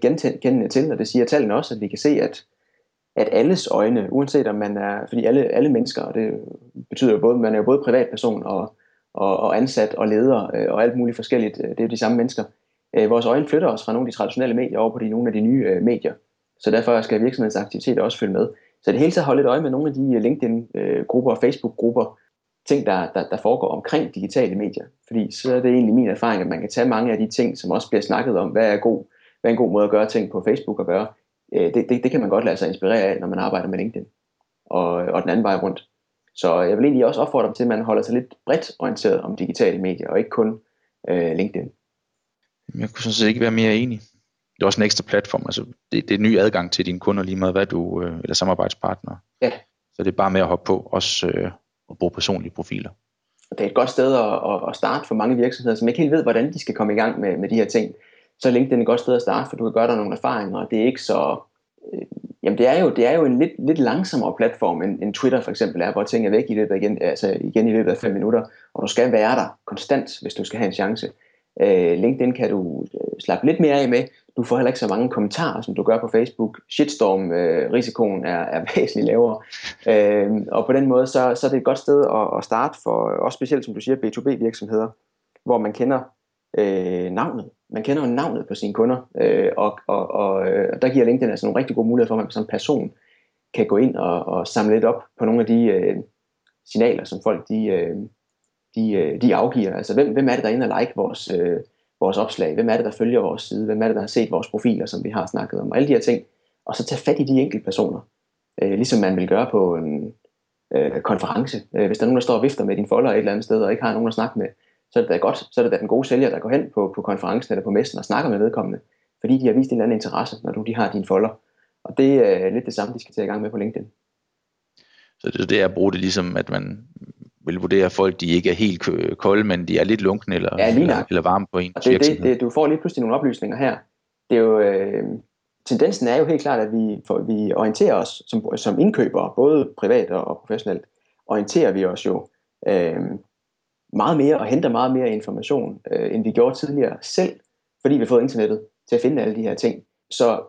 genkende til, og det siger tallene også, at vi kan se, at, at alles øjne, uanset om man er, fordi alle, alle mennesker, og det betyder jo både, man er jo både privatperson og, og, og ansat og leder øh, og alt muligt forskelligt, øh, det er jo de samme mennesker. Øh, vores øjne flytter os fra nogle af de traditionelle medier over på de, nogle af de nye øh, medier, så derfor skal virksomhedens aktiviteter også følge med. Så det hele taget holde lidt øje med nogle af de øh, LinkedIn-grupper øh, og Facebook-grupper, ting, der, der, der foregår omkring digitale medier. Fordi så er det egentlig min erfaring, at man kan tage mange af de ting, som også bliver snakket om, hvad er, god, hvad er en god måde at gøre ting på Facebook at gøre. Det, det, det kan man godt lade sig inspirere af, når man arbejder med LinkedIn. Og, og den anden vej rundt. Så jeg vil egentlig også opfordre dem til, at man holder sig lidt bredt orienteret om digitale medier, og ikke kun øh, LinkedIn. Jeg kunne sådan set ikke være mere enig det er også en ekstra platform. Altså, det, det er en ny adgang til dine kunder lige meget, hvad du, øh, eller samarbejdspartnere. Ja. Så det er bare med at hoppe på, også øh, at bruge personlige profiler. Det er et godt sted at, at starte for mange virksomheder, som ikke helt ved, hvordan de skal komme i gang med, med de her ting. Så er LinkedIn et godt sted at starte, for du kan gøre dig nogle erfaringer, og det er ikke så... Øh, jamen det er jo, det er jo en lidt, lidt langsommere platform, end, end Twitter for eksempel er, hvor ting er væk i løbet af igen, altså igen i løbet af 5 minutter, og du skal være der konstant, hvis du skal have en chance. Øh, LinkedIn kan du øh, slappe lidt mere af med. Du får heller ikke så mange kommentarer, som du gør på Facebook. Shitstorm-risikoen øh, er, er væsentligt lavere. Øh, og på den måde, så, så er det et godt sted at, at starte for, også specielt som du siger, B2B-virksomheder, hvor man kender øh, navnet. Man kender jo navnet på sine kunder, øh, og, og, og øh, der giver LinkedIn altså nogle rigtig gode muligheder for, at man som person kan gå ind og, og samle lidt op på nogle af de øh, signaler, som folk de, øh, de, øh, de afgiver. Altså, hvem, hvem er det, der er inde og like vores, øh, vores opslag? Hvem er det, der følger vores side? Hvem er det, der har set vores profiler, som vi har snakket om? Og alle de her ting. Og så tage fat i de enkelte personer. Øh, ligesom man vil gøre på en øh, konference. Øh, hvis der er nogen, der står og vifter med din folder et eller andet sted, og ikke har nogen at snakke med, så er det da godt. Så er det da den gode sælger, der går hen på, på konferencen eller på messen og snakker med vedkommende. Fordi de har vist en eller anden interesse, når du de har din folder. Og det er lidt det samme, de skal tage i gang med på LinkedIn. Så det, det er at bruge det ligesom, at man vil vurdere at folk, de ikke er helt kolde, men de er lidt lunkne eller, ja, eller, eller varme på en og det, det, det, Du får lige pludselig nogle oplysninger her. Det er jo, øh, tendensen er jo helt klart, at vi, for, vi orienterer os som, som indkøbere, både privat og, og professionelt, orienterer vi os jo øh, meget mere og henter meget mere information, øh, end vi gjorde tidligere selv, fordi vi har fået internettet til at finde alle de her ting. Så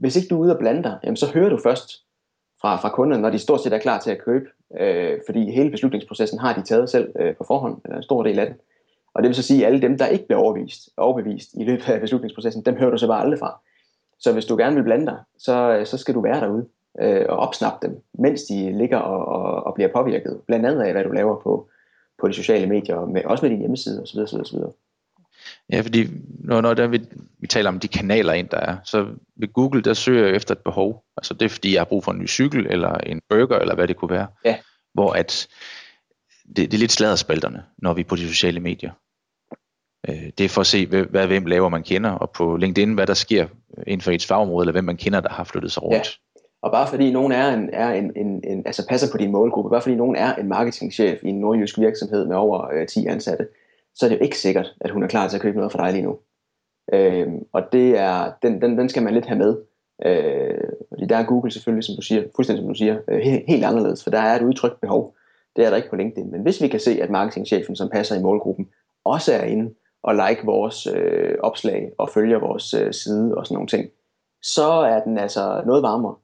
hvis ikke du er ude og blande dig, jamen, så hører du først fra, fra kunderne, når de stort set er klar til at købe, øh, fordi hele beslutningsprocessen har de taget selv øh, på forhånd, eller en stor del af den. Og det vil så sige, at alle dem, der ikke bliver overbevist, overbevist i løbet af beslutningsprocessen, dem hører du så bare aldrig fra. Så hvis du gerne vil blande dig, så, øh, så skal du være derude øh, og opsnappe dem, mens de ligger og, og, og bliver påvirket. Blandt andet af, hvad du laver på, på de sociale medier, og med, også med din hjemmeside osv. osv., osv. Ja, fordi når, når der vi, vi taler om de kanaler ind, der er, så ved Google, der søger jeg efter et behov. Altså det er fordi, jeg har brug for en ny cykel, eller en burger, eller hvad det kunne være. Ja. Hvor at det, det er lidt sladderspalterne, når vi er på de sociale medier. Øh, det er for at se, hvad, hvad hvem laver man kender, og på LinkedIn, hvad der sker inden for et fagområde, eller hvem man kender, der har flyttet sig rundt. Ja. Og bare fordi nogen er en, er en, en, en, altså passer på din målgruppe, bare fordi nogen er en marketingchef i en nordjysk virksomhed med over øh, 10 ansatte, så er det jo ikke sikkert, at hun er klar til at købe noget for dig lige nu. Øh, og det er, den, den, den skal man lidt have med. Øh, fordi der er Google selvfølgelig, som du siger, fuldstændig som du siger, øh, helt, anderledes, for der er et udtrykt behov. Det er der ikke på LinkedIn. Men hvis vi kan se, at marketingchefen, som passer i målgruppen, også er inde og like vores øh, opslag og følger vores øh, side og sådan nogle ting, så er den altså noget varmere.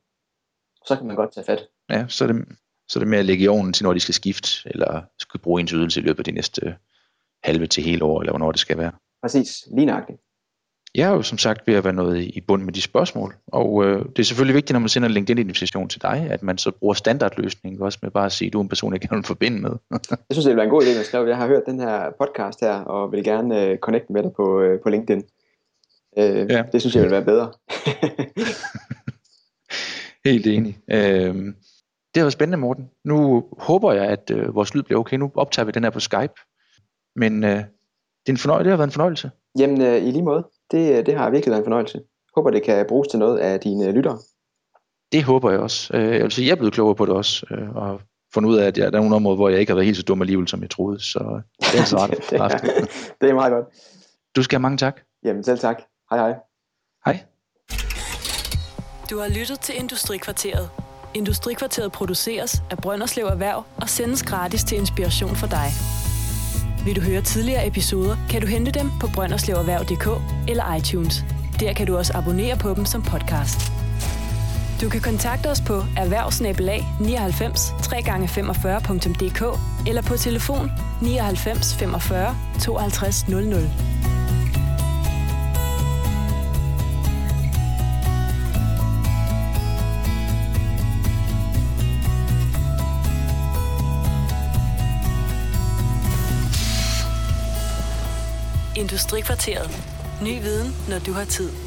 Så kan man godt tage fat. Ja, så er det, så er det med at lægge i ovnen til, når de skal skifte, eller skal bruge ens ydelse i løbet af de næste halve til hele år, eller hvornår det skal være. Præcis, lige nøjagtigt. Jeg er jo som sagt ved at være noget i bund med de spørgsmål, og øh, det er selvfølgelig vigtigt, når man sender en LinkedIn-invitation til dig, at man så bruger standardløsningen også med bare at sige, at du er en person, jeg gerne vil forbinde med. jeg synes, det vil være en god idé, at skrive. Jeg har hørt den her podcast her, og vil gerne øh, connecte med dig på, øh, på LinkedIn. Øh, ja. Det synes jeg vil være bedre. Helt enig. Øh, det har været spændende, Morten. Nu håber jeg, at øh, vores lyd bliver okay. Nu optager vi den her på Skype. Men øh, Det, er en fornøjelse. det har været en fornøjelse. Jamen, øh, i lige måde. Det, det har virkelig været en fornøjelse. Håber, det kan bruges til noget af dine lyttere. Det håber jeg også. Øh, jeg vil sige, jeg er blevet klogere på det også, øh, og fundet ud af, at jeg, der er nogle områder, hvor jeg ikke har været helt så dum alligevel, som jeg troede. Så det er så ret. det, er, det er meget godt. Du skal have mange tak. Jamen selv tak. Hej hej. Hej. Du har lyttet til Industrikvarteret. Industrikvarteret produceres af Brønderslev Erhverv og sendes gratis til inspiration for dig. Vil du høre tidligere episoder, kan du hente dem på brønderslevererhverv.dk eller iTunes. Der kan du også abonnere på dem som podcast. Du kan kontakte os på erhvervsnabelag 99 3x45.dk eller på telefon 99 45 52 00. Industrikvarteret. Ny viden, når du har tid.